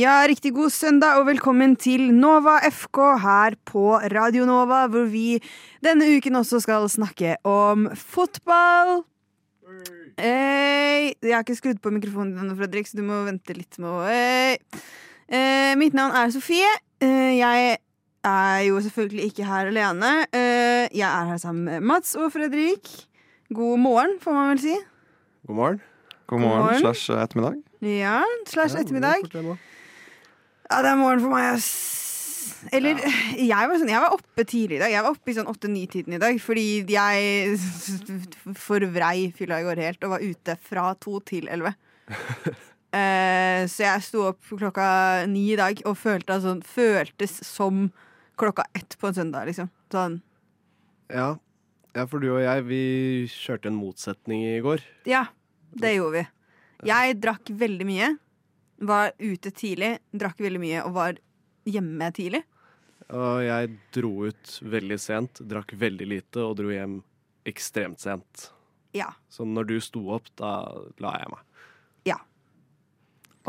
Ja, riktig god søndag og velkommen til Nova FK her på Radio Nova, hvor vi denne uken også skal snakke om fotball. Hey. Jeg har ikke skrudd på mikrofonen din, Fredrik, så du må vente litt med å hey. eh, Mitt navn er Sofie. Eh, jeg er jo selvfølgelig ikke her alene. Eh, jeg er her sammen med Mats og Fredrik. God morgen, får man vel si. God morgen. God morgen, morgen. slash ettermiddag. Ja, slash Ja, ettermiddag. det er fort det nå. Ja, det er morgen for meg, ass. Eller jeg, var sånn, jeg var oppe tidlig i dag. Jeg var oppe i sånn åtte-ni-tiden i dag fordi jeg forvrei fylla i går helt og var ute fra to til elleve. Eh, så jeg sto opp klokka ni i dag og følte sånn, føltes som klokka ett på en søndag, liksom. Sånn, Ja. ja, for du og jeg, vi kjørte en motsetning i går. ja, det gjorde vi. Jeg drakk veldig mye. Var ute tidlig, drakk veldig mye og var hjemme tidlig. Og jeg dro ut veldig sent, drakk veldig lite og dro hjem ekstremt sent. Ja. Så når du sto opp, da la jeg meg. Ja.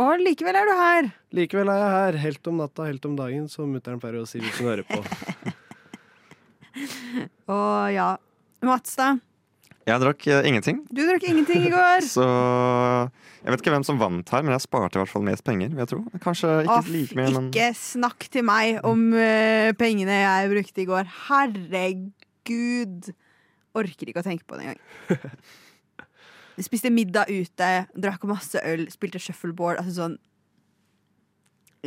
Og likevel er du her. Likevel er jeg her, helt om natta, helt om dagen, som mutter'n pleier å si hvis hun hører på. Og ja. Mats, da? Jeg drakk eh, ingenting, Du drakk ingenting i går. så jeg vet ikke hvem som vant her, men jeg sparte i hvert fall mest penger, vil jeg tro. Kanskje ikke Off, like mye, men ikke snakk til meg om eh, pengene jeg brukte i går. Herregud. Orker ikke å tenke på det engang. Jeg spiste middag ute, drakk masse øl, spilte shuffleboard. Altså sånn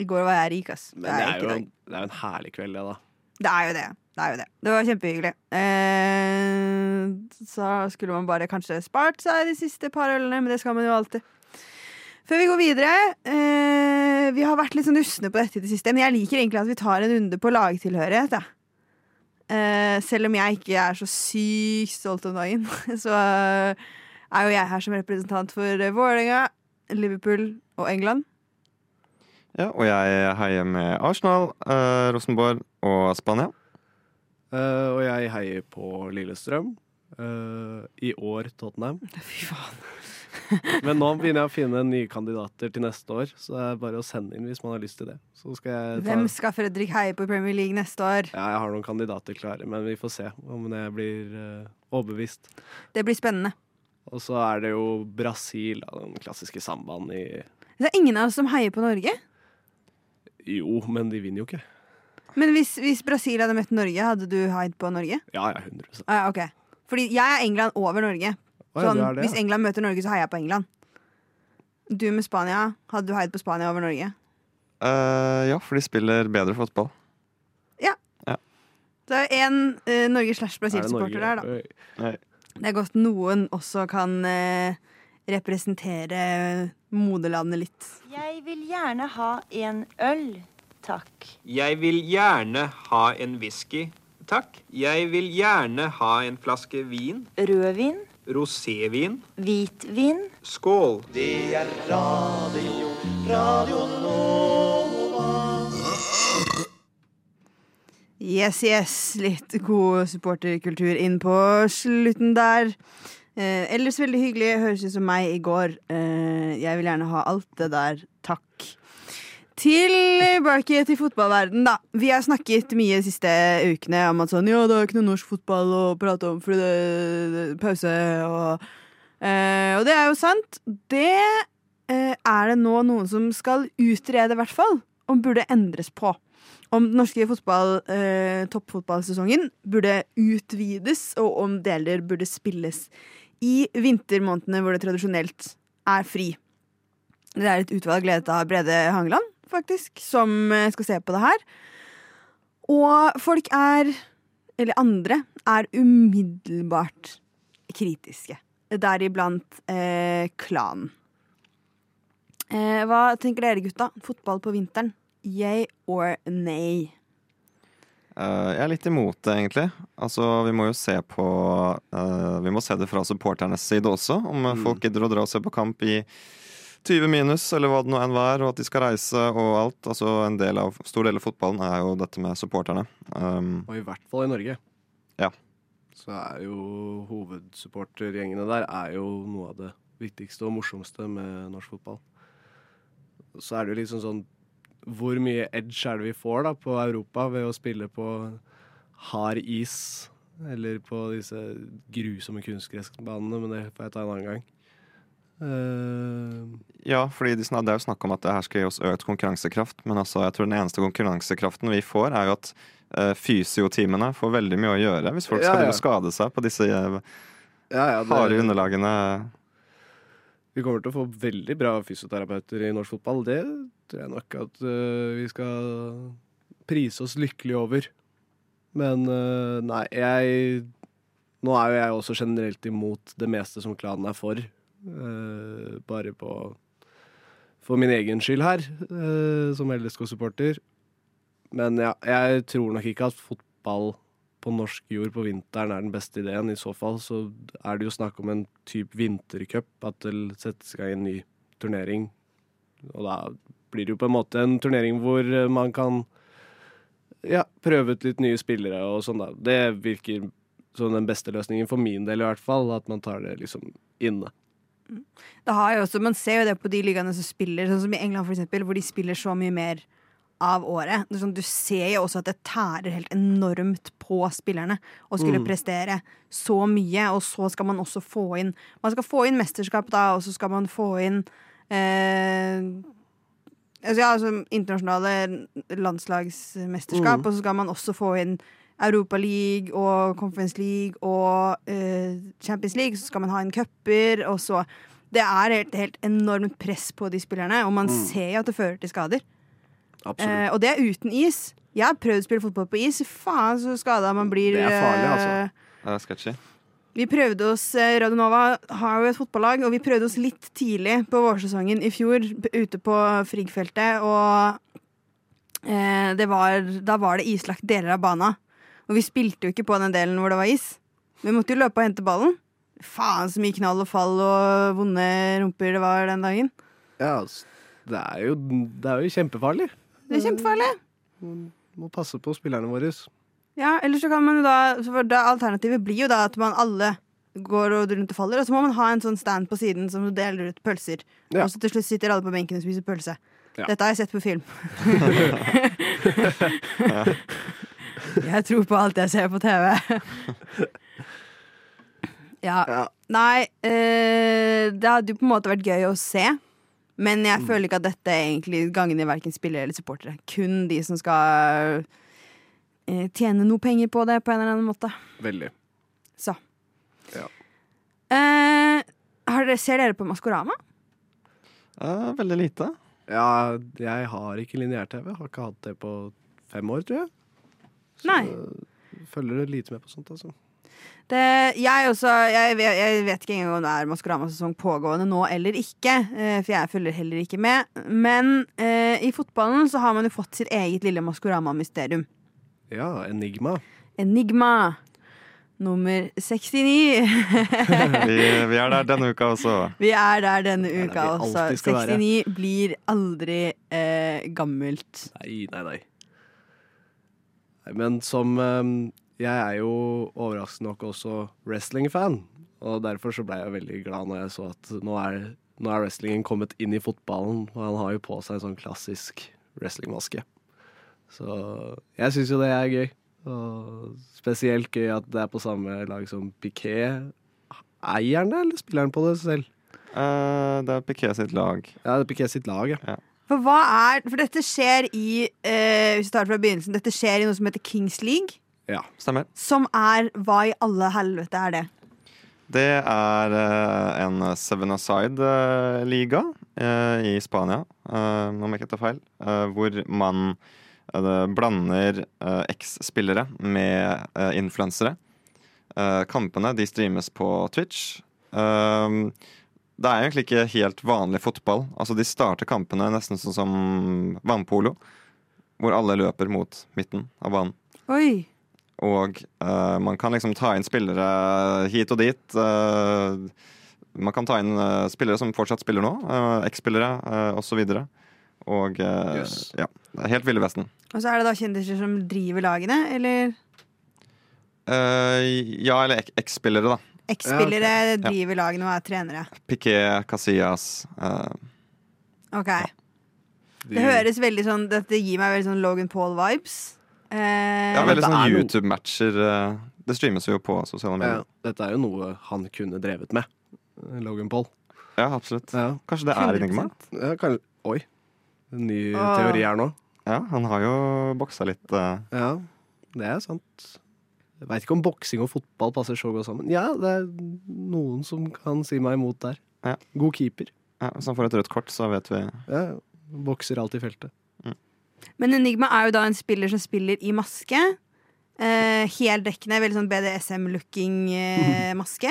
I går var jeg rik, ass. Men det er jo en, det er jo en herlig kveld, det, da. Det er jo det. Det er jo det. Det var kjempehyggelig. Eh, så skulle man bare kanskje spart seg de siste par ølene, men det skal man jo alltid. Før vi går videre eh, Vi har vært litt sånn usne på dette i det siste, men jeg liker egentlig at vi tar en runde på lagtilhørighet. Ja. Eh, selv om jeg ikke er så sykt stolt om dagen, så er jo jeg her som representant for Vålerenga, Liverpool og England. Ja, Og jeg heier med Arsenal, eh, Rosenborg og Spania. Eh, og jeg heier på Lillestrøm. Eh, I år Tottenham. Fy faen. Men nå begynner jeg å finne nye kandidater til neste år, så det er bare å sende inn hvis man har lyst til det. Så skal jeg ta Hvem skal Fredrik heie på i Premier League neste år? Ja, jeg har noen kandidater klare, men vi får se om det blir eh, overbevist. Det blir spennende. Og så er det jo Brasil, den klassiske sambaen i Det er ingen av oss som heier på Norge. Jo, men de vinner jo ikke. Men hvis, hvis Brasil hadde møtt Norge, hadde du heid på Norge? Ja, ja, 100 Ah, ok. Fordi jeg er England over Norge. Å, ja, Sånn, det er det, hvis. England møter Norge, så heier jeg på England. Du med Spania, hadde du heid på Spania over Norge? Eh, ja, for de spiller bedre fotball. Det er én uh, Norge slash Er det Brasil-supporter der, da. Nei. Det er godt noen også kan eh, representere moderlandet litt. Jeg vil gjerne ha en øl, takk. Jeg vil gjerne ha en whisky, takk. Jeg vil gjerne ha en flaske vin. Rødvin, Rosévin. hvitvin, Skål. Yes, yes. Litt god supporterkultur inn på slutten der. Eh, ellers veldig hyggelig. Høres ut som meg i går. Eh, jeg vil gjerne ha alt det der. Takk. Tilbake til fotballverden, da. Vi har snakket mye de siste ukene om at sånn, ja, det er ikke noe norsk fotball å prate om fordi det er pause. Og, eh, og det er jo sant. Det eh, er det nå noen som skal utrede, i hvert fall. Om burde endres på om den norske fotball, eh, toppfotballsesongen burde utvides, og om deler burde spilles i vintermånedene hvor det tradisjonelt er fri. Det er et utvalg ledet av Brede Hangeland, faktisk, som eh, skal se på det her. Og folk er, eller andre, er umiddelbart kritiske. Deriblant eh, klanen. Eh, hva tenker dere, gutta? Fotball på vinteren? Yay or nay? Eh, jeg er litt imot det, egentlig. Altså, vi må jo se på uh, Vi må se det fra supporternes side også, om mm. folk gidder å dra og se på kamp i 20 minus, eller hva det nå enn var, og at de skal reise og alt. Altså, en del av, stor del av fotballen er jo dette med supporterne. Um, Og i hvert fall i Norge. Ja. Så er jo hovedsupportergjengene der er jo noe av det viktigste og morsomste med norsk fotball. Så er det jo liksom sånn hvor mye edge er det vi får da på Europa ved å spille på hard is? Eller på disse grusomme kunstgressbanene, men det får jeg ta en annen gang. Uh... Ja, fordi det er jo snakk om at det her skal gi oss økt konkurransekraft. Men altså, jeg tror den eneste konkurransekraften vi får, er jo at uh, fysioteamene får veldig mye å gjøre hvis folk skal ja. ja. skade seg på disse eh, ja, ja, harde underlagene. Vi kommer til å få veldig bra fysioterapeuter i norsk fotball. Det tror jeg nok at uh, vi skal prise oss lykkelig over. Men uh, nei, jeg Nå er jo jeg også generelt imot det meste som klanen er for. Uh, bare på For min egen skyld her, som LSK-supporter. Men ja, jeg tror nok ikke at fotball på norsk jord på vinteren er den beste ideen. I så fall så er det jo snakk om en type vintercup, at det settes i gang en ny turnering. Og da blir det jo på en måte en turnering hvor eh, man kan ja, prøve ut litt nye spillere og sånn, da. Det virker som den beste løsningen for min del, i hvert fall. At man tar det liksom inne. Det har jo også, Man ser jo det på de ligaene som spiller, sånn som i England, for eksempel, hvor de spiller så mye mer av året. Sånn, du ser jo også at det tærer helt enormt på spillerne å skulle Mm. prestere så mye, og så skal man også få inn Man skal få inn mesterskap da, og så skal man få inn eh, altså, ja, altså internasjonale landslagsmesterskap, Mm. og så skal man også få inn Europa League og Conference League og eh, Champions League. Så skal man ha inn cuper, og så Det er helt, helt enormt press på de spillerne, og man Mm. ser jo at det fører til skader. Eh, og det er uten is. Jeg har prøvd å spille fotball på is. Faen, så skada man blir. Det er farlig, altså. eh, Det er sketchy. vi prøvde oss, eh, Radionova har jo et fotballag, og vi prøvde oss litt tidlig på vårsesongen i fjor ute på Frigg-feltet, og eh, det var, da var det islagt deler av bana. Og vi spilte jo ikke på den delen hvor det var is. Vi måtte jo løpe og hente ballen. Faen så mye knall og fall og vonde rumper det var den dagen. Ja, altså, det er jo, det er jo kjempefarlig. Det er kjempefarlig. Man må passe på spillerne våre. Ja, eller så kan man jo da, da Alternativet blir jo da at man alle går og rundt og faller, og så må man ha en sånn stand på siden som deler ut pølser. Ja. Og så til slutt sitter alle på benken og spiser pølse. Ja. Dette har jeg sett på film. jeg tror på alt jeg ser på TV. ja. Ja. Nei, eh, det hadde jo på en måte vært gøy å se. Men jeg føler ikke at dette egentlig gagner verken spillere eller supportere. Kun de som skal eh, tjene noe penger på det på en eller annen måte. Veldig. Så. Ja. Eh, har dere, ser dere på Maskorama? Eh, veldig lite. Ja, jeg har ikke lineær-TV. Har ikke hatt det på fem år, tror jeg. Så Nei. følger lite med på sånt, altså. Det, jeg, også, jeg, vet, jeg vet ikke engang om det er Maskorama-sesong pågående nå eller ikke. eh, for jeg følger heller ikke med. Men eh, i fotballen så har man jo fått sitt eget lille Maskorama-mysterium. Ja, Enigma. Enigma nummer 69. Vi, vi er der denne uka også. Vi er der denne uka vi også. alltid skal være. 69 blir aldri eh, gammelt. Nei, nei, nei. Nei, Men som ehm, Jeg er jo overraskende nok også wrestling-fan. Og derfor så ble jeg veldig glad når jeg så at nå er, nå er wrestlingen kommet inn i fotballen. Og han har jo på seg en sånn klassisk wrestlingmaske. Så jeg syns jo det er gøy. Og spesielt gøy at det er på samme lag som Piquet. Eier han det, eller spiller han på det selv? Uh, det er Piquet sitt lag. Ja, det er Piquet sitt lag, ja. For hva er For dette skjer i uh, Hvis vi det fra begynnelsen Dette skjer i noe som heter Kings League. Ja. Stemmer. Som er Hva i alle helvete er det? Det er eh, en seven aside-liga eh, i Spania, eh, om jeg ikke tar feil, eh, hvor man eh, blander eh, eks-spillere med uh, influensere. Eh, kampene de streames på Twitch. Eh, det er egentlig ikke helt vanlig fotball. Altså De starter kampene nesten sånn som vannpolo, hvor alle løper mot midten av banen. Oi. Og uh, man kan liksom ta inn spillere hit og dit. Uh, man kan ta inn uh, spillere som fortsatt spiller nå, uh, eks-spillere uh, osv. Og eh, Yes. ja, helt Ville Vesten. Og så er det da kjendiser som driver lagene, eller Eh, ja, eller eks-spillere, da. eks-spillere Ja. driver lagene og er trenere. Piquet, Casillas eh, Ok. Ja. Det høres veldig sånn Dette gir meg veldig sånn Logan Paul-vibes. Eh, Ja, veldig sånn er YouTube-matcher. eh, Det streames jo på sosiale ja, medier. dette er jo noe han kunne drevet med. Logan Paul. Ja, absolutt. Ja, Kanskje det er 100%. Enigma? ja kanskje Oi. En ny ah. teori her nå. Ja, han har jo boksa litt. Uh... Ja, det er sant. Jeg veit ikke om boksing og fotball passer så godt sammen. Ja, det er noen som kan si meg imot der. Ja. God keeper. ja, Hvis han får et rødt kort, så vet vi Ja, bokser alt i feltet. Men Enigma er jo da en spiller som spiller i maske. Eh, Heldekkende, veldig sånn BDSM-looking eh, maske.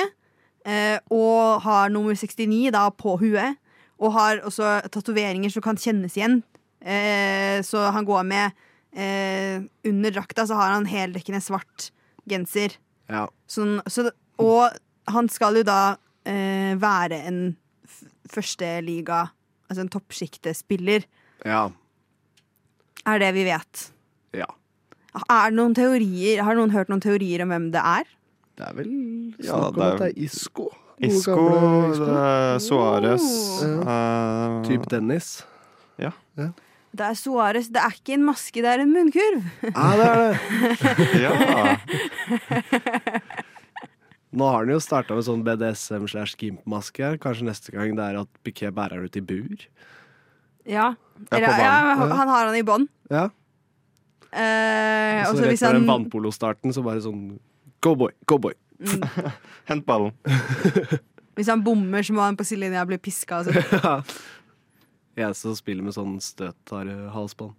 Eh, og har nummer 69 da på huet. Og har også tatoveringer som kan kjennes igjen. Eh, så han går med eh, Under drakta så har han heldekkende svart genser. Ja. Sånn, så, og han skal jo da eh, være en førsteliga, altså en toppsjiktespiller, ja. Er det vi vet. Ja. Er det noen teorier, Har noen hørt noen teorier om hvem det er? Det er vel Ja, snakk om det er- at det er Isco. Isko, Isco. eh, Suarez Oh. eh, Typ Dennis. Det er Suárez. Det er ikke en maske, det er en munnkurv. Ja, det er det. Ja. Nå har han jo starta med sånn BDSM slash gimp-maske. her. Kanskje neste gang det er at Piquet bærer den ut i bur. Ja. Ja, Eller, ja, han har han i bånd. Ja. Eh, Og så så rett hvis før den han vannpolostarten, så bare sånn Cowboy, cowboy. Hent ballen. Hvis han bommer, så må han på sidelinja bli piska. og sånn. Eneste som spiller med sånn støttar-halsbånd.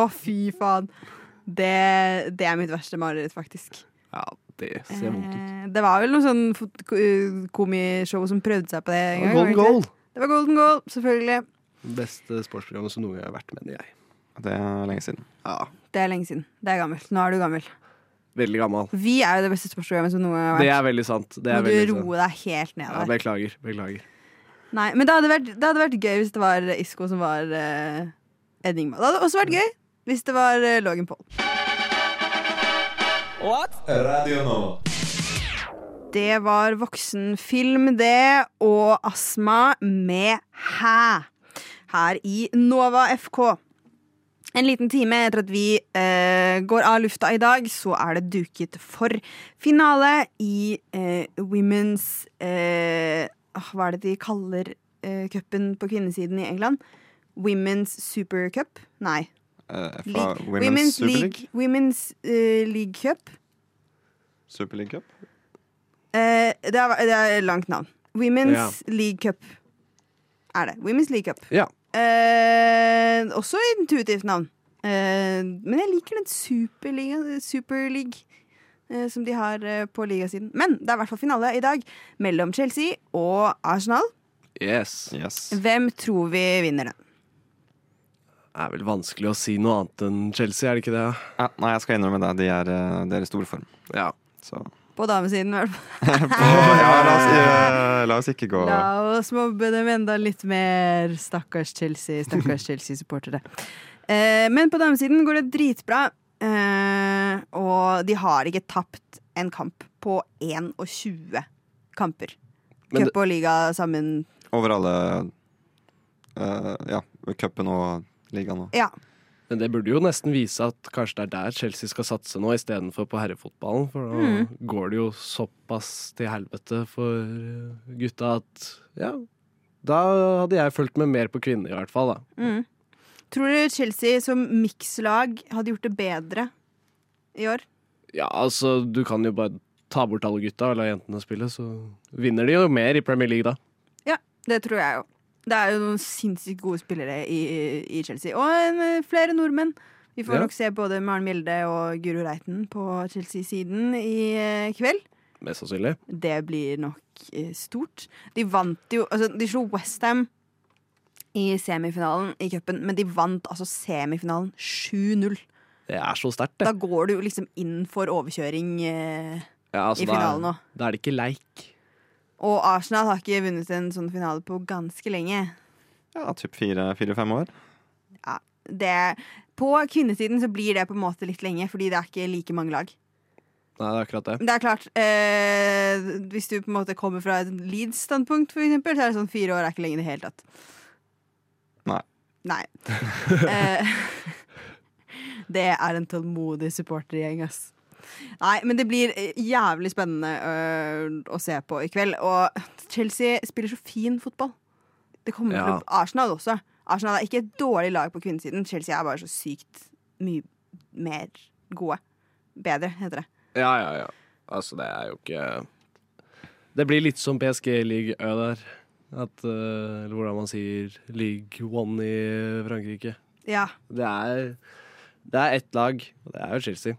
Å, fy faen. Det, det er mitt verste mareritt, faktisk. Ja, det ser vondt ut. Eh, det var vel noe sånn fot- ko- komishow som prøvde seg på det en gang. var Golden det ikke det? Goal! Det var Golden Goal, selvfølgelig. Beste sportsprogrammet som noen gang har vært, mener jeg. Det er lenge siden. Ja, Det er lenge siden. Det er gammelt. Nå er du gammel. Veldig gammel. Vi er jo det beste sportsprogrammet som noen gang har vært. Det er veldig sant. Det er Må du roe deg helt ned Ja, beklager. Beklager. Nei, men det hadde, vært, det hadde vært gøy hvis det var Isko som var uh, Enigma. Det hadde også vært gøy hvis det var uh, Logan Paul. What? Radio nå. Det var voksenfilm, det, og Astma med Hæ. Her i Nova FK. En liten time etter at vi eh, går av lufta i dag, så er det duket for finale i eh, Women's eh, ah, Hva er det de kaller eh, cupen på kvinnesiden i England? Women's Supercup? Nei. League. Women's, Women's Super League. Women's uh, League Cup. Super League Cup. Eh, det, er, det er langt navn. Women's League Cup er det. Women's League Cup. Ja. Eh, også intuitivt navn. Eh, men jeg liker den superliga, Super eh, som de har eh, på ligasiden. Men det er i hvert fall finale i dag mellom Chelsea og Arsenal. Yes. Yes. Hvem tror vi vinner den? Det er vel vanskelig å si noe annet enn Chelsea, er det ikke det? Ja, nei, jeg skal innrømme det. De er, eh, de er i stor form. Ja. Så På damesiden, i hvert fall. ja, la, oss, eh, la oss ikke gå La oss mobbe dem enda litt mer. Stakkars Chelsea, stakkars Chelsea-supportere. Eh, men på damesiden går det dritbra. Eh, og de har ikke tapt en kamp på 21 kamper. Men Cup og liga sammen. over alle eh, Ja, cupen og ligaen og Ja. Men det burde jo nesten vise at kanskje det er der Chelsea skal satse nå, istedenfor på herrefotballen. For da Mm. går det jo såpass til helvete for gutta at ja, da hadde jeg fulgt med mer på kvinner, i hvert fall. da. Mm. Tror du Chelsea som mikslag hadde gjort det bedre i år? Ja, altså, du kan jo bare ta bort alle gutta og la jentene spille, så vinner de jo mer i Premier League da. Ja, det tror jeg jo. Det er jo noen sinnssykt gode spillere i, i Chelsea. Og en, flere nordmenn. Vi får Ja. nok se både Maren Mjelde og Guro Reiten på Chelsea-siden i eh, kveld. Mest sannsynlig. Det blir nok eh, stort. De vant jo Altså, de slo Westham i semifinalen i cupen, men de vant altså semifinalen 7-0. Det er så sterkt, det. Da går du liksom inn for overkjøring eh, Ja, altså, i finalen nå. Da er det ikke leik. Og Arsenal har ikke vunnet en sånn finale på ganske lenge. ja, typ fire-fem år. Det, på kvinnesiden så blir det på en måte litt lenge, fordi det er ikke like mange lag. Nei, det er akkurat det. Det er klart, eh, hvis du på en måte kommer fra et Leeds-standpunkt, for eksempel, så er det sånn fire år er ikke lenge i det hele tatt. Nei. Nei. Eh, det er en tålmodig supportergjeng, ass. Nei, men det blir eh, jævlig spennende øh, å se på i kveld. Og Chelsea spiller så fin fotball. Det kommer Ja. til Arsenal også. Arsenal er ikke et dårlig lag på kvinnesiden. Chelsea er bare så sykt mye mer gode. Bedre, heter det. Ja, ja, ja. Altså, det er jo ikke Det blir litt som PSG League Ø der. At, uh, eller hvordan man sier League One i Frankrike. Ja, Det er Det er ett lag, og det er jo Chelsea.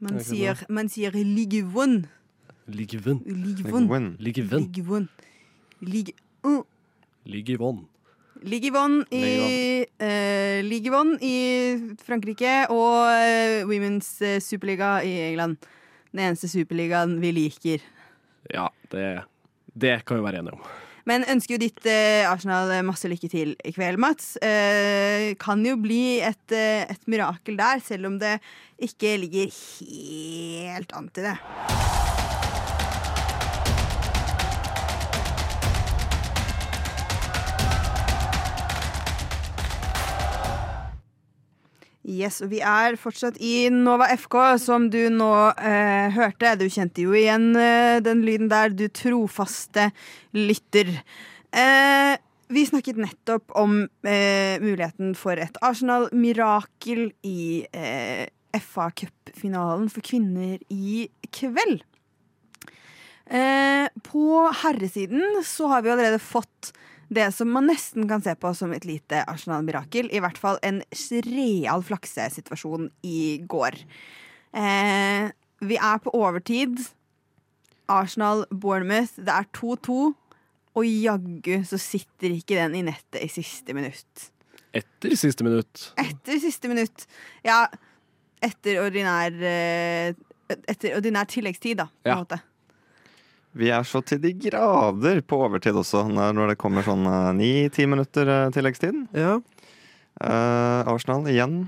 Man er sier, man sier Ligue One. Ligue One. Ligue One. Win. Ligue One. Ligue One. Ligue Un. Ligue One. Ligue One i, eh, Ligue One i Frankrike og eh, Women's eh, Superliga i England. Den eneste superligaen vi liker. Ja, det, det kan vi være enige om. Men ønsker jo ditt eh, Arsenal masse lykke til i kveld, Mats. Eh, kan jo bli et, eh, et mirakel der, selv om det ikke ligger helt an til det. Yes, og Vi er fortsatt i Nova FK, som du nå eh, hørte. Du kjente jo igjen eh, den lyden der, du trofaste lytter. Eh, vi snakket nettopp om eh, muligheten for et Arsenal-mirakel i eh, FA Cup-finalen for kvinner i kveld. Eh, på herresiden så har vi allerede fått det som man nesten kan se på som et lite Arsenal-mirakel. I hvert fall en real flaksesituasjon i går. Eh, vi er på overtid. Arsenal-Bournemouth. Det er 2-2. Og jaggu så sitter ikke den i nettet i siste minutt. Etter siste minutt. Etter siste minutt. Ja, etter ordinær eh, Etter ordinær tilleggstid, da. På en Ja. måte. Vi er så til de grader på overtid også, når det kommer sånn ni-ti minutter eh, tilleggstid. Ja. Uh, Arsenal igjen.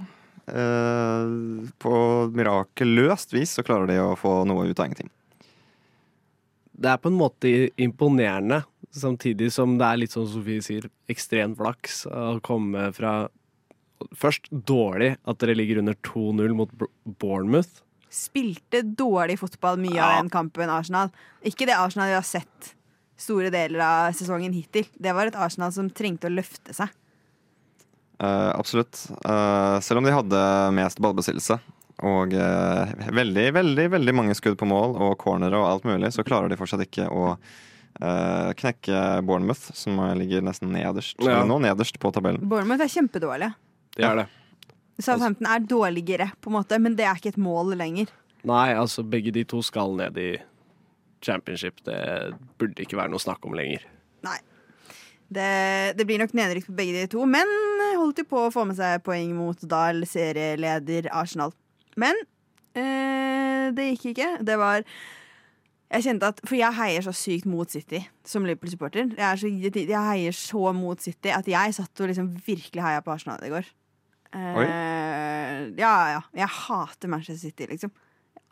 Uh, på mirakuløst vis så klarer de å få noe ut av ingenting. Det er på en måte imponerende, samtidig som det er litt som Sofie sier, ekstremt flaks å komme fra Først dårlig at dere ligger under 2-0 mot Bournemouth. Spilte dårlig fotball mye av den kampen, Arsenal. Ikke det Arsenal vi har sett store deler av sesongen hittil. Det var et Arsenal som trengte å løfte seg. Uh, absolutt. Uh, selv om de hadde mest ballbesittelse og uh, veldig, veldig veldig mange skudd på mål og cornere og alt mulig, så klarer de fortsatt ikke å eh, knekke Bournemouth, som ligger nesten nederst. Ja. Nå nederst på tabellen. Bournemouth er kjempedårlige. Det er det. Southampton er dårligere, på en måte, men det er ikke et mål lenger. Nei, altså begge de to skal ned i championship. Det burde ikke være noe snakk om lenger. Nei. Det, det blir nok nedrykk på begge de to, men holdt jo på å få med seg poeng mot Dahl, serieleder Arsenal. Men eh, det gikk ikke. Det var jeg kjente at, For jeg heier så sykt mot City som Liverpool-supporter. Jeg, jeg heier så mot City at jeg satt og liksom virkelig heia på Arsenal i går. Eh, ja, ja. Jeg hater Manchester City, liksom.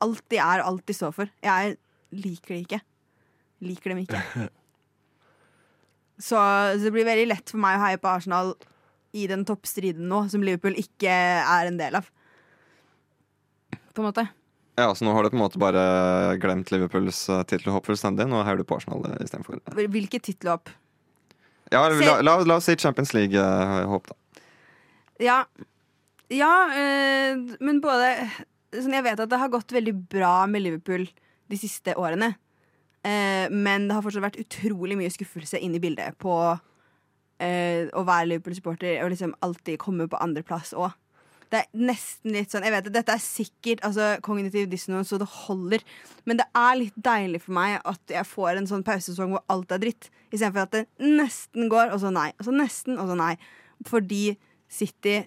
Alt de er, alt de står for. Jeg liker de ikke. Liker dem ikke. Så, så det blir veldig lett for meg å heie på Arsenal i den toppstriden nå, som Liverpool ikke er en del av. På en måte. Ja, så nå har du på en måte bare glemt Liverpools tittelhåp fullstendig. Nå heier du på Arsenal uh, istedenfor. Hvilket tittelhopp? Ja, la, la, la oss si Champions League-håp, da. Ja, ja øh, men både sånn Jeg vet at det har gått veldig bra med Liverpool de siste årene. Eh, men det har fortsatt vært utrolig mye skuffelse inn i bildet på eh, å være Liverpool-supporter og liksom alltid komme på andreplass òg. Det er nesten litt sånn Jeg vet at dette er sikkert altså, kognitiv dissonance, så det holder. Men det er litt deilig for meg at jeg får en sånn pausesesong hvor alt er dritt. Istedenfor at det nesten går, og så nei. Og så nesten, og så nei. Fordi City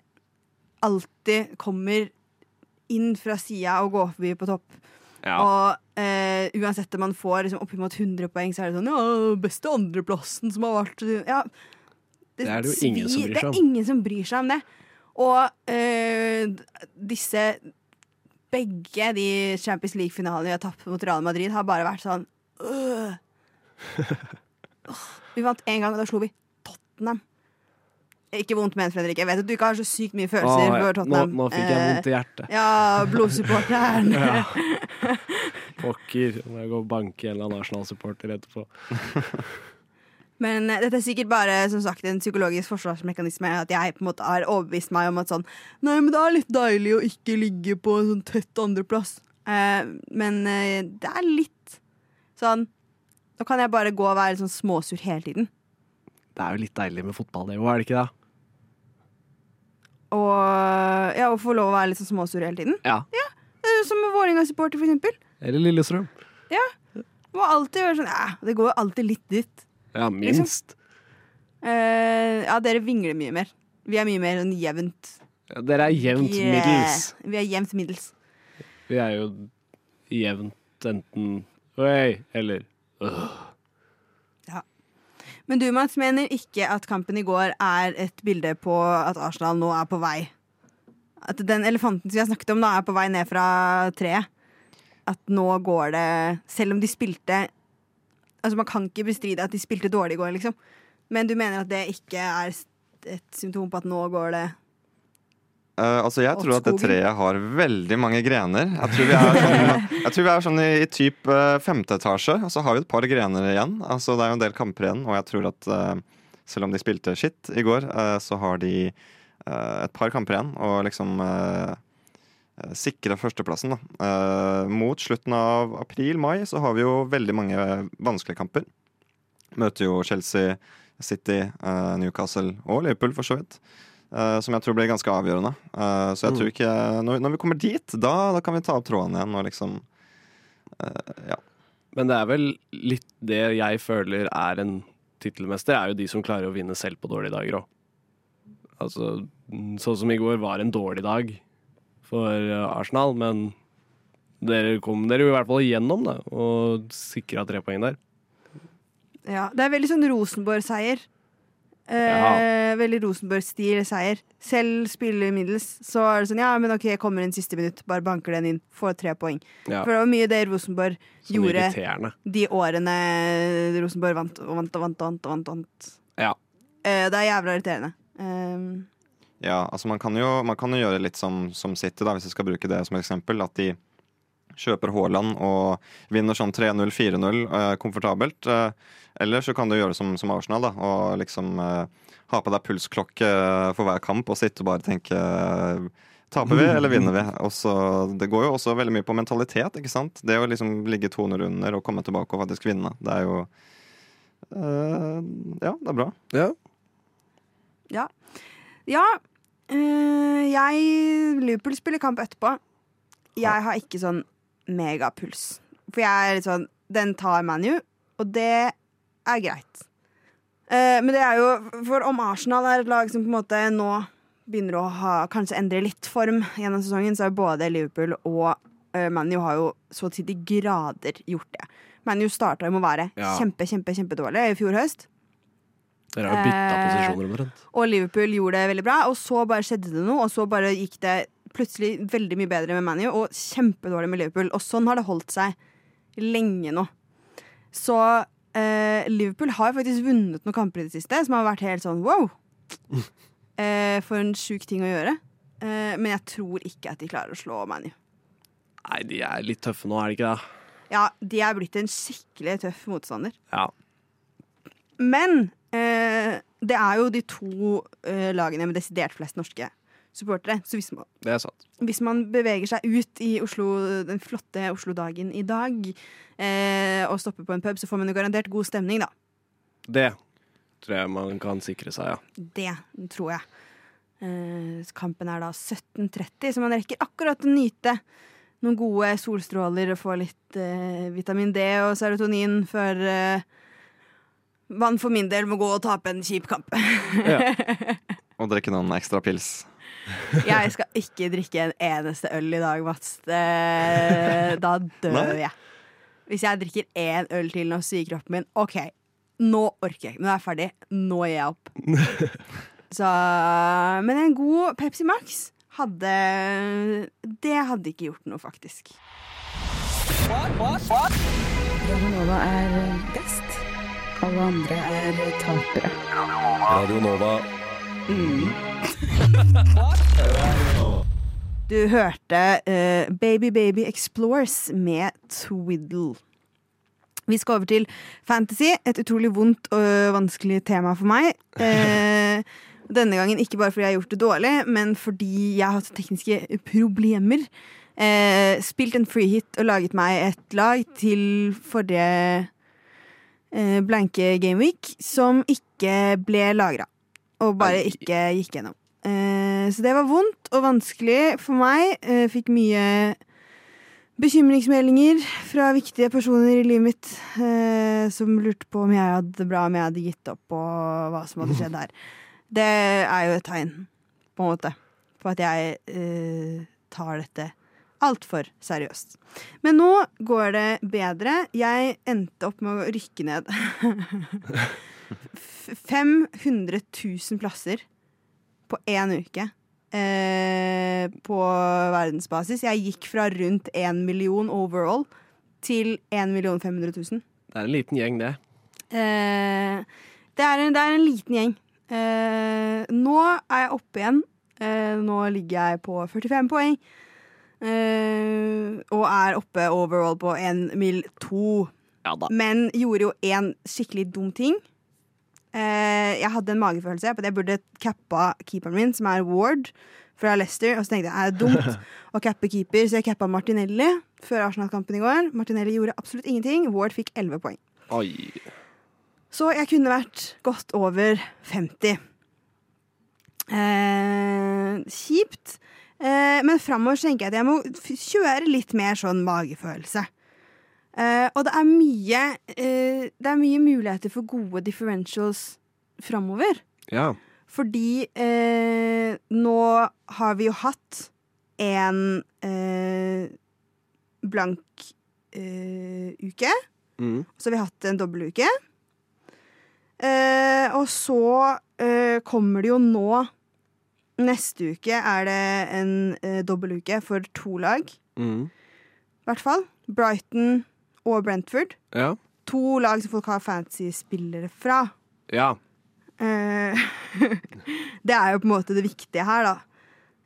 alltid kommer inn fra sida og går forbi på topp. Ja. Og eh, uansett om man får liksom, oppimot 100 poeng, så er det sånn Ja, beste andreplassen som har vært ja, Det er det jo ingen som bryr seg om. Det er ingen som bryr seg om det. Og eh, disse Begge de Champions League-finalene vi har tapt mot Real Madrid, har bare vært sånn øh. Vi vant én gang, og da slo vi Tottenham. Ikke vondt ment, Fredrik. Jeg vet at du ikke har så sykt mye følelser ja. for Tottenham. Nå, nå fikk jeg Eh, vondt i hjertet. Ja, blodsupporteren. Ja. Pokker. Må jeg gå og banke en eller annen Arsenal-supporter etterpå. Men eh, dette er sikkert bare som sagt en psykologisk forsvarsmekanisme. At jeg på en måte har overbevist meg om at sånn Nei, men det er litt deilig å ikke ligge på en sånn tett andreplass. Eh, men eh, det er litt sånn Nå kan jeg bare gå og være sånn småsur hele tiden. Det er jo litt deilig med fotball, det òg, er det ikke det? Og ja, å få lov å være litt sånn småsur hele tiden. Ja. ja. Som Vålerenga-supporter, for eksempel. Eller Lillestrøm. Må alltid være sånn Ja, det går jo alltid litt dit. Ja, minst. Eh, ja, dere vingler mye mer. Vi er mye mer enn jevnt. Ja, dere er jevnt Yeah. middels. Vi er jevnt middels. Vi er jo jevnt enten Oi, eller øh. Men du, Mats, mener ikke at kampen i går er et bilde på at Arsenal nå er på vei. At den elefanten som vi har snakket om, da er på vei ned fra treet. At nå går det Selv om de spilte Altså Man kan ikke bestride at de spilte dårlig i går, liksom. Men du mener at det ikke er et symptom på at nå går det Eh, altså Jeg tror at det treet har veldig mange grener. Jeg tror vi er sånn, jeg tror vi er sånn i, i typ uh, femte etasje, og så har vi et par grener igjen. Altså Det er jo en del kamper igjen, og jeg tror at uh, selv om de spilte shit i går, så har de et par kamper igjen og liksom uh, sikre førsteplassen. da. Mot slutten av april-mai så har vi jo veldig mange vanskelige kamper. Møter jo Chelsea, City, Newcastle og Liverpool, for så vidt. Eh, som jeg tror blir ganske avgjørende. Eh, så jeg tror ikke Når, når vi kommer dit, da, da kan vi ta opp tråden igjen og liksom eh, Ja. Men det er vel litt det jeg føler er en tittelmester, er jo de som klarer å vinne selv på dårlige dager òg. Altså, sånn som i går var en dårlig dag for Arsenal, men dere kom dere jo i hvert fall igjennom da, og sikra tre poeng der. Ja, det er veldig sånn Rosenborg-seier. Eh, Veldig Rosenborg-stil seier. Selv spiller middels, så er det sånn ja, men ok, jeg kommer inn siste minutt, bare banker den inn, får tre poeng. Ja, For det var mye det Rosenborg sånn gjorde irriterende. de årene Rosenborg vant og vant og vant. og vant, og vant, og vant. Ja. Eh, det er jævla irriterende. Um. Ja, altså man kan jo, man kan jo gjøre litt som, som City, da, hvis jeg skal bruke det som eksempel. At de kjøper Haaland og vinner sånn 3-0, 4-0 eh, komfortabelt. Eh, eller så kan du gjøre som, som Arsenal, da, og liksom uh, ha på deg pulsklokke eh, for hver kamp og sitte og bare tenke uh, Taper vi, eller vinner vi? Og så- det går jo også veldig mye på mentalitet. ikke sant? Det å liksom ligge 200 under og komme tilbake og faktisk vinne. Det er jo eh, Ja, det er bra. Ja. ja. Ja. eh, jeg Liverpool spiller kamp etterpå. Jeg har ikke sånn megapuls. For jeg er litt sånn Den tar ManU, og det er greit. Eh, men det er jo For om Arsenal er et lag som på en måte nå begynner å ha, kanskje endre litt form gjennom sesongen, så er både Liverpool og eh, ManU har jo så til de grader gjort det. ManU starta med å være Ja. kjempe, kjempe, kjempedårlig i fjor høst. Dere har jo bytta Eh, posisjoner omtrent. Og Liverpool gjorde det veldig bra, og så bare skjedde det noe, og så bare gikk det plutselig veldig mye bedre med ManU, og kjempedårlig med Liverpool. Og sånn har det holdt seg lenge nå. Så eh, Liverpool har faktisk vunnet noen kamper i det siste som har vært helt sånn wow. Eh, for en sjuk ting å gjøre. Eh, men jeg tror ikke at de klarer å slå ManU. Nei, de er litt tøffe nå, er de ikke det? Ja, de er blitt en skikkelig tøff motstander. Ja. Men eh, det er jo de to eh, lagene med desidert flest norske supportere. Så hvis man, Det er sant. hvis man beveger seg ut i Oslo, den flotte Oslo-dagen i dag, eh, og stopper på en pub, så får man jo garantert god stemning, da. Det tror jeg man kan sikre seg, ja. Det tror jeg. Eh, kampen er da 17.30, så man rekker akkurat å nyte noen gode solstråler og få litt eh, vitamin D og serotonin før eh, man for min del må gå og tape en kjip kamp. Og drikke noen ekstra pils. Jeg skal ikke drikke en eneste øl i dag, Mats. Da dør jeg. Hvis jeg drikker én øl til nå, sier kroppen min OK, nå orker jeg ikke. Nå er jeg ferdig. Nå gir jeg opp. Så, men en god Pepsi Max hadde Det hadde ikke gjort noe, faktisk. Radio Nova er best. Alle andre er tapere. Radio Nova. Du hørte uh, Baby Baby Explores med Twiddle. Vi skal over til fantasy, et utrolig vondt og vanskelig tema for meg. Uh, denne gangen ikke bare fordi jeg har gjort det dårlig, men fordi jeg har hatt tekniske problemer. Uh, spilt en free hit og laget meg et lag til forrige blanke gameweek som ikke ble lagra. Og bare ikke gikk gjennom. Eh, så det var vondt og vanskelig for meg. Eh, fikk mye bekymringsmeldinger fra viktige personer i livet mitt eh, som lurte på om jeg hadde det bra, om jeg hadde gitt opp, og hva som hadde skjedd her. Det er jo et tegn, på en måte, på at jeg eh, tar dette altfor seriøst. Men nå går det bedre. Jeg endte opp med å rykke ned 500 000 plasser på én uke. Eh, på verdensbasis. Jeg gikk fra rundt 1 million overall til 1 million 500 000. Det er en liten gjeng, det. Eh, det, er en, det er en liten gjeng. Eh, nå er jeg oppe igjen. Eh, nå ligger jeg på 45 poeng. Eh, og er oppe overall på 1 mil 2. Ja. Men gjorde jo én skikkelig dum ting. Eh, jeg hadde en magefølelse på at jeg burde cappa keeperen min, som er Ward fra Leicester. Og så tenkte jeg er det dumt å cappe keeper, så jeg cappa Martinelli før Arsenal-kampen i går. Martinelli gjorde absolutt ingenting. Ward fikk 11 poeng. Oi. Så jeg kunne vært godt over 50. Eh, kjipt. Eh, men framover tenker jeg at jeg må kjøre litt mer sånn magefølelse. Eh, og det er mye uh, Det er mye muligheter for gode differentials framover. Ja. Fordi uh, nå har vi jo hatt en blank uke. Mm. Så har hatt en dobbeltuke. Uh, og så kommer det jo nå Neste uke er det en eh, dobbeltuke for to lag, Mm. i hvert fall. Brighton og Brentford. Ja. To lag som folk har fancy-spillere fra. Ja. Eh, det er jo på en måte det viktige her, da.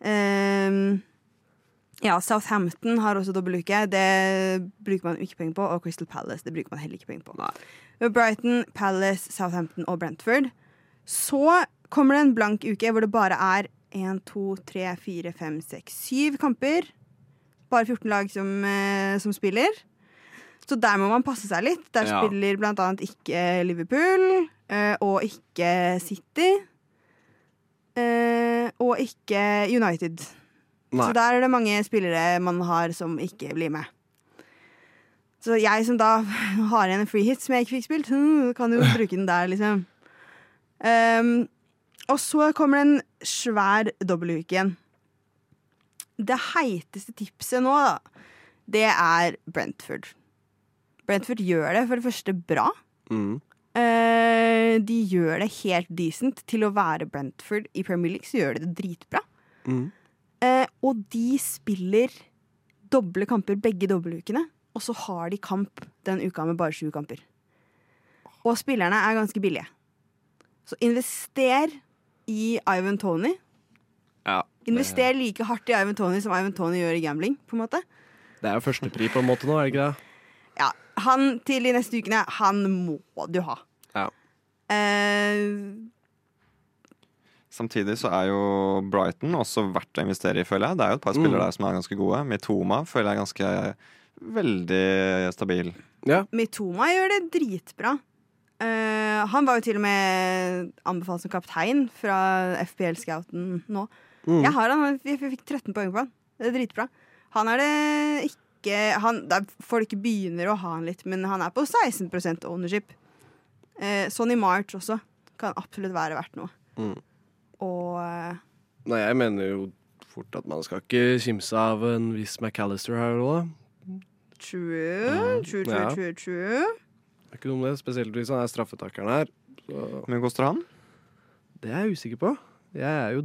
Ehm, ja, Southampton har også dobbeltuke. Det bruker man ikke penger på. Og Crystal Palace det bruker man heller ikke penger på. Nei. Brighton, Palace, Southampton og Brentford. Så kommer det en blank uke hvor det bare er 1, 2, 3, 4, 5, 6, 7 kamper. Bare 14 lag som, eh, som spiller. Så der må man passe seg litt. Der Ja. spiller blant annet ikke Liverpool eh, og ikke City. eh, og ikke United. Nei. Så der er det mange spillere man har som ikke blir med. Så jeg som da har igjen en free hit som jeg ikke fikk spilt, kan jo bruke den der, liksom. Um, og så kommer det en svær dobbeltuke igjen. Det heiteste tipset nå, da, det er Brentford. Brentford gjør det for det første bra. Mm. Uh, de gjør det helt decent. Til å være Brentford i Premier League så gjør de det dritbra. Mm. Uh, og de spiller doble kamper begge dobbeltukene. Og så har de kamp den uka med bare sju kamper. Og spillerne er ganske billige. Så invester i Ivan Tony. Ja. Invester like hardt i Ivan Tony som Ivan Tony gjør i gambling. på en måte Det er jo førstepri på en måte nå, er det ikke det? Ja, Han til de neste ukene, han må du ha. Ja. Uh, Samtidig så er jo Brighton også verdt å investere i, føler jeg. Det er jo et par spillere Mm. der som er ganske gode. Mitoma føler jeg er ganske veldig stabil. Ja. Mitoma gjør det dritbra. Uh, han var jo til og med anbefalt som kaptein fra FPL-scouten nå. Mm. Jeg har han, jeg fikk 13 poeng på han. Det er dritbra. Han er det ikke han, det er, Folk begynner å ha han litt, men han er på 16 ownership. Eh, Sonny March også. Kan absolutt være verdt noe. Mm. Og eh, Nei, jeg mener jo fort at man skal ikke kimse av en viss McAllister her òg. true, Mm, true, true, ja. true, true. Det er ikke noe om det, spesielt hvis han er straffetakeren her. Så Men koster han? det er jeg usikker på. Jeg er jo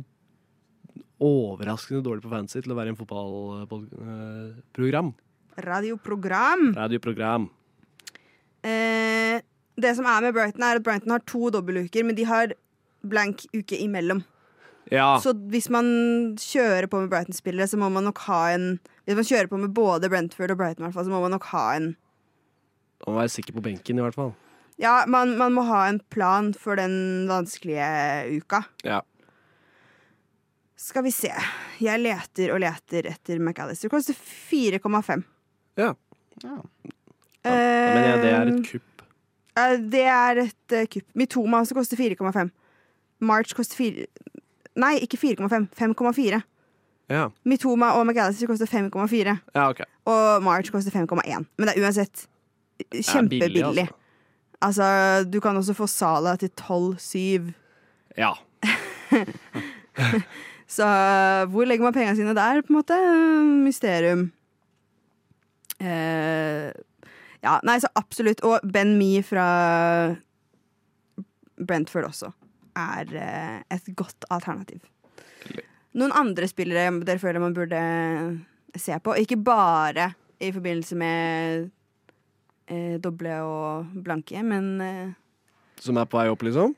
overraskende dårlig på fancy til å være i en fotballprogram. Radioprogram. Radioprogram. Eh, det som er med Brighton, er at Brighton har to dobbeltuker, men de har blank uke imellom. Ja. Så hvis man kjører på med Brighton-spillere, så må man nok ha en Hvis man kjører på med både Brentford og Brighton, fall, så må man nok ha en Man må være sikker på benken, i hvert fall. Ja, man, man må ha en plan for den vanskelige uka. Ja. Skal vi se. Jeg leter og leter etter McAllister. Koster 4,5. Ja. Ja. Mener jeg det er Eh, et kupp. Eh, Det er et uh, kupp. Mitoma også koster 4,5. March koster 4 Nei, ikke 4,5. 5,4. Ja. Mitoma og McAllister koster 5,4. ja, ok. Og March koster 5,1. Men det er uansett er kjempebillig. altså. altså. du kan også få Sala til 12,7. Ja. Så hvor legger man pengene sine der, på en måte? Mysterium. Eh, ja, nei, så absolutt. Og Ben Me fra Brentford også er eh, et godt alternativ. Noen andre spillere dere føler man burde se på? Ikke bare i forbindelse med eh, doble og blanke, men eh, Som er på vei opp, liksom?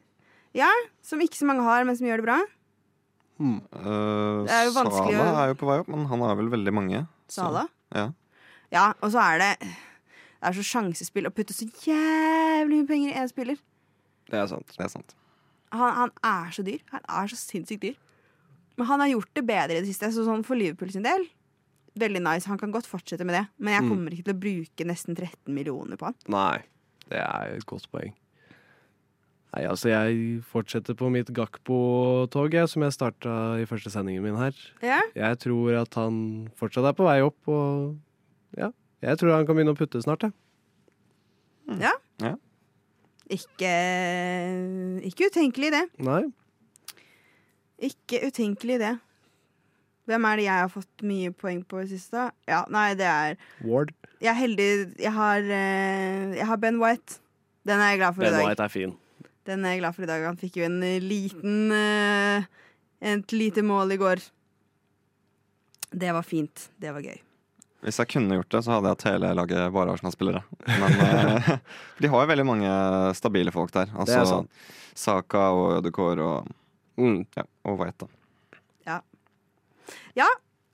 ja, som ikke så mange har, men som gjør det bra. Eh, Det er jo vanskelig å- Sala er jo på vei opp, men han har vel veldig mange. så- Sala. Ja. Ja, og så er det Det er så sjansespill å putte så jævlig mye penger i én spiller. Det er sant. Det er sant. Han, han er så dyr. Han er så sinnssykt dyr. Men han har gjort det bedre i det siste, så sånn for Liverpool sin del Veldig nice. Han kan godt fortsette med det, men jeg Mm. kommer ikke til å bruke nesten 13 millioner på han. Nei, det er et godt poeng. Nei, altså jeg fortsetter på mitt Gakpo-tog, som jeg starta i første sendingen min her. Ja, Jeg tror at han fortsatt er på vei opp, og ja, jeg tror han kan begynne å putte snart, jeg. ja. Ja. Ikke, ikke utenkelig, det. Nei. Ikke utenkelig, det. Hvem er det jeg har fått mye poeng på i siste? Ja, nei, det er Ward. Jeg er heldig. Jeg har, eh, jeg har Ben White. Den er jeg glad for Ben i dag. White er fin. Den er jeg glad for i dag. Han fikk jo en liten eh, Et lite mål i går. Det var fint. Det var gøy. Hvis jeg kunne gjort det, så hadde jeg hatt hele laget bare Arsenal-spillere. Men eh, de har jo veldig mange stabile folk der. Det er sånn. sant. Saka og Ødegaard og, Mm. ja, og White, da. Ja.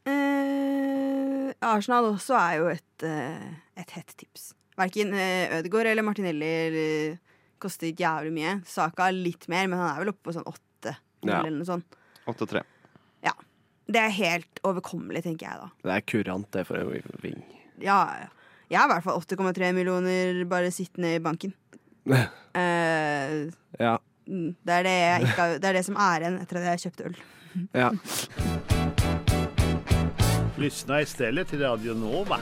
Eh, Arsenal også er jo et, eh, et hett tips. Verken uh, Ødegaard eller Martinelli koster jævlig mye. Saka litt mer, men han er vel oppe på sånn åtte. Ja. Eller noe sånt. 8-3. Det er helt overkommelig, tenker jeg da. Det er kurant, det, for en ving. Ja, ja. jeg har i hvert fall 8,3 millioner bare sittende i banken. Eh, Ja. mm, det, er det, jeg ikke har, det er det som er igjen etter at jeg kjøpte øl. ja. Lyssna istället till Radio Nova.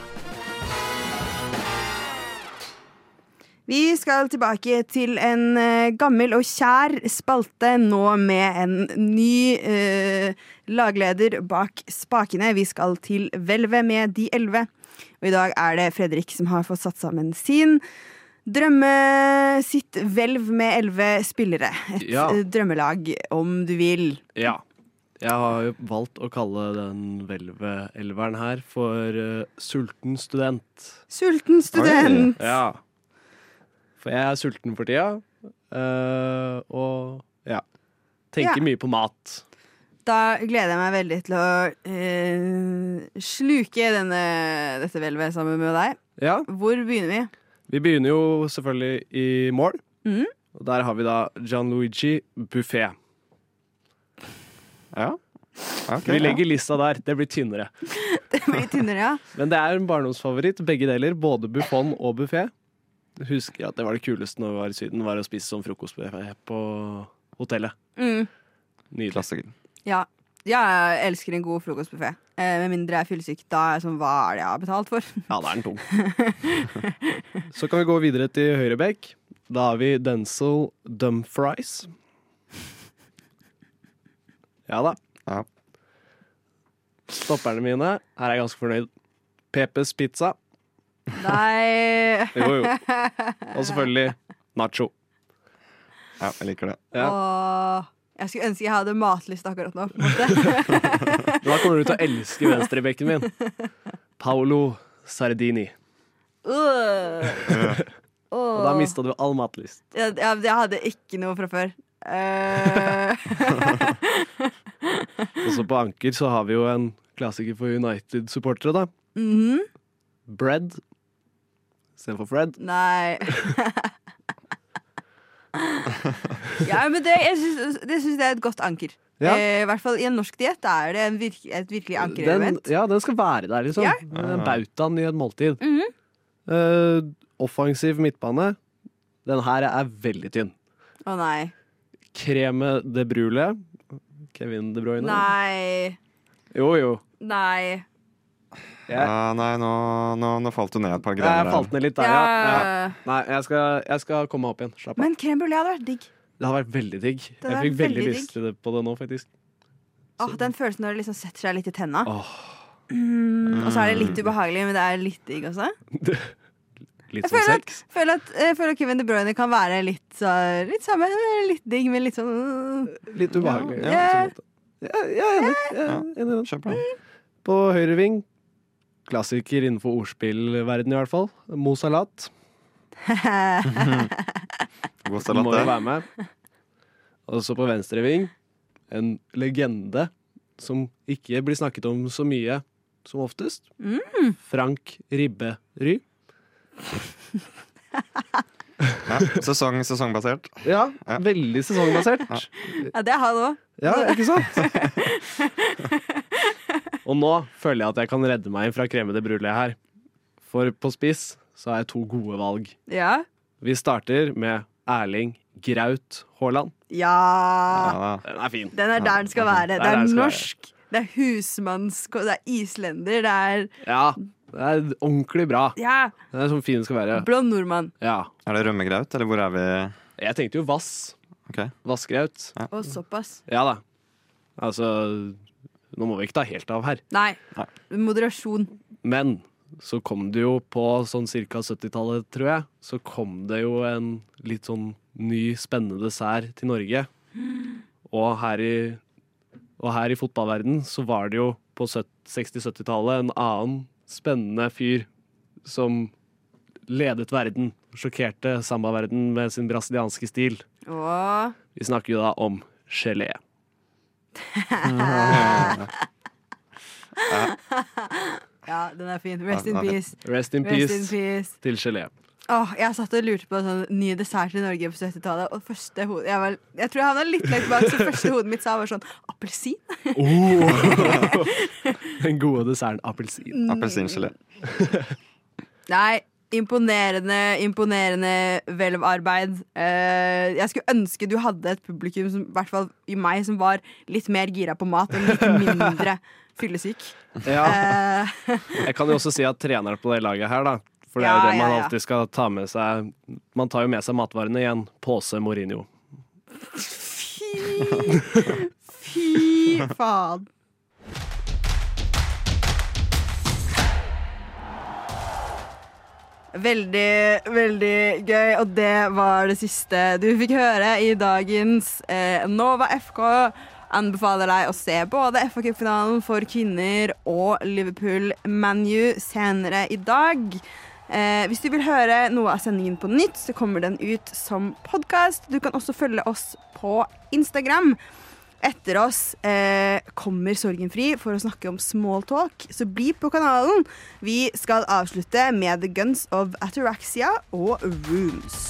Vi skal tilbake til en eh, gammel og kjær spalte, nå med en ny eh, lagleder bak spakene. Vi skal til Hvelvet med De elleve. Og i dag er det Fredrik som har fått satt sammen sin drømme... Sitt hvelv med elleve spillere. Et Ja. eh, drømmelag, om du vil. ja. Jeg har jo valgt å kalle den hvelvet-elveren her for uh, Sulten student. Sulten student! Ja. For jeg er sulten for tida, uh, og ja. Tenker Ja. mye på mat. Da gleder jeg meg veldig til å uh, sluke denne, dette hvelvet sammen med deg. Ja. Hvor begynner vi? Vi begynner jo selvfølgelig i mål. Mm. Og der har vi da Gianluigi Buffet. Ja. Okay, Vi legger lista der. Det blir tynnere. Det blir tynnere, ja. Men det er en barndomsfavoritt, begge deler. Både Buffon og buffé. Husker at det var det kuleste når vi var i Syden, var å spise sånn frokost på hotellet. Mm. Nydelig. Klassiker. Ja. Ja, jeg elsker en god frokostbuffé. Eh, med mindre jeg er fyllesyk. Da er jeg sånn, hva er det jeg har betalt for? Ja, da er den tung. Så kan vi gå videre til høyrebekk. Da har vi Denzil Dumfries. Ja da. Ja. Stopperne mine, her er jeg ganske fornøyd. Pepes Pizza. Nei Jo, jo. Og selvfølgelig Nacho. ja, jeg liker det. Ja. Åh, Jeg skulle ønske jeg hadde matlyst akkurat nå. Da kommer du til å elske venstrebekken min. Paolo Sardini. Uh. Og da mista du all matlyst. Ja, jeg hadde ikke noe fra før. Uh. Og så på anker så har vi jo en klassiker for United-supportere, da. Mm -hmm. Bread istedenfor Fred. Nei. ja, men det, syns, det syns jeg er et godt anker. Ja. Eh, I hvert fall i en norsk diett er det en virk, et virkelig ankerelement. ja, den skal være der, liksom. Ja. Den bautaen i et måltid. Mm -hmm. uh, offensiv midtbane. Den her er veldig tynn. Å nei. Kreme de Brule. Kevin De Bruyne. Nei. Jo, jo. Nei. Jeg, Uh, nei, nå, nå, nå falt du ned et par jeg falt ned litt der, ja. ja. Nei, jeg skal, jeg skal komme opp igjen. Slapp av. Men crème brulé hadde vært digg. Det hadde vært veldig digg. Det Jeg fikk veldig veldig lyst til det på det nå, faktisk. Åh, den følelsen når det liksom setter seg litt i tenna. Oh. Mm, og så er det litt ubehagelig, men det er litt digg også. Litt Jeg som føler at, sex. føler at, jeg føler at Kevin De Bruyne kan være litt, så, litt samme. Litt digg, men litt sånn øh. Litt ubehagelig. Ja. Ja, ja, ja, ja, ja, ja, ja, ja, enig. Kjør på. På høyre ving, klassiker innenfor ordspillverden i hvert fall, Mo Salat. God salat, Må jo det. være med. Og så på venstre ving, en legende som ikke blir snakket om så mye som oftest. Frank Ribbery. Ja, sesong, sesongbasert. Ja, Ja. veldig sesongbasert. Ja, det er han òg. Ja, ikke sant? Og nå føler jeg at jeg kan redde meg fra kremede brulé her. For på spiss så har jeg to gode valg. Ja. Vi starter med Erling Graut Haaland. ja. Ja, Den er fin. Den er der den skal være. Det er Det er norsk. Det er husmannsk, det er islender, det er Ja, det er ordentlig bra. Ja! Det er sånn fin den skal være. Blond nordmann. Ja. Er det rømmegraut, eller hvor er vi? Jeg tenkte jo Vass. Okay. Vassgraut. Og såpass. Ja da. Altså Nå må vi ikke ta helt av her. Nei. Nei. Moderasjon. Men så kom det jo på sånn ca. 70-tallet, tror jeg, så kom det jo en litt sånn ny, spennende dessert til Norge. Og her i, og her i fotballverden så var det jo på 60-70-tallet en annen spennende fyr som ledet verden, sjokkerte sambaverden med sin brasilianske stil. Åh. Vi snakker jo da om gelé. Ja, den er fin. Rest in peace. Rest in Rest in peace peace. til gelé. Åh, jeg satt og lurte på sånn ny dessert i Norge på 70-tallet, og første hodet jeg, var, jeg tror jeg havna litt langt bak, så første hodet mitt sa var sånn appelsin. Den gode desserten appelsin. Appelsingelé. Nei, imponerende, imponerende hvelvarbeid. Uh, jeg skulle ønske du hadde et publikum, som, i hvert fall i meg, som var litt mer gira på mat og litt mindre fyllesyk. Ja. Uh, Jeg kan jo også si at treneren på det laget her, da. For det er jo Ja, det man ja, ja. alltid skal ta med seg. Man tar jo med seg matvarene i en pose Mourinho. fy, fy faen. Veldig, veldig gøy, og det var det siste du fikk høre i dagens eh, Nova FK. Anbefaler deg å se både FA Cup-finalen for kvinner og Liverpool ManU senere i dag. Eh, hvis du vil høre noe av sendingen på nytt, så kommer den ut som podkast. Du kan også følge oss på Instagram. Etter oss eh, kommer Sorgenfri for å snakke om smalltalk, så bli på kanalen. Vi skal avslutte med The Guns of Ataraxia og Rooms.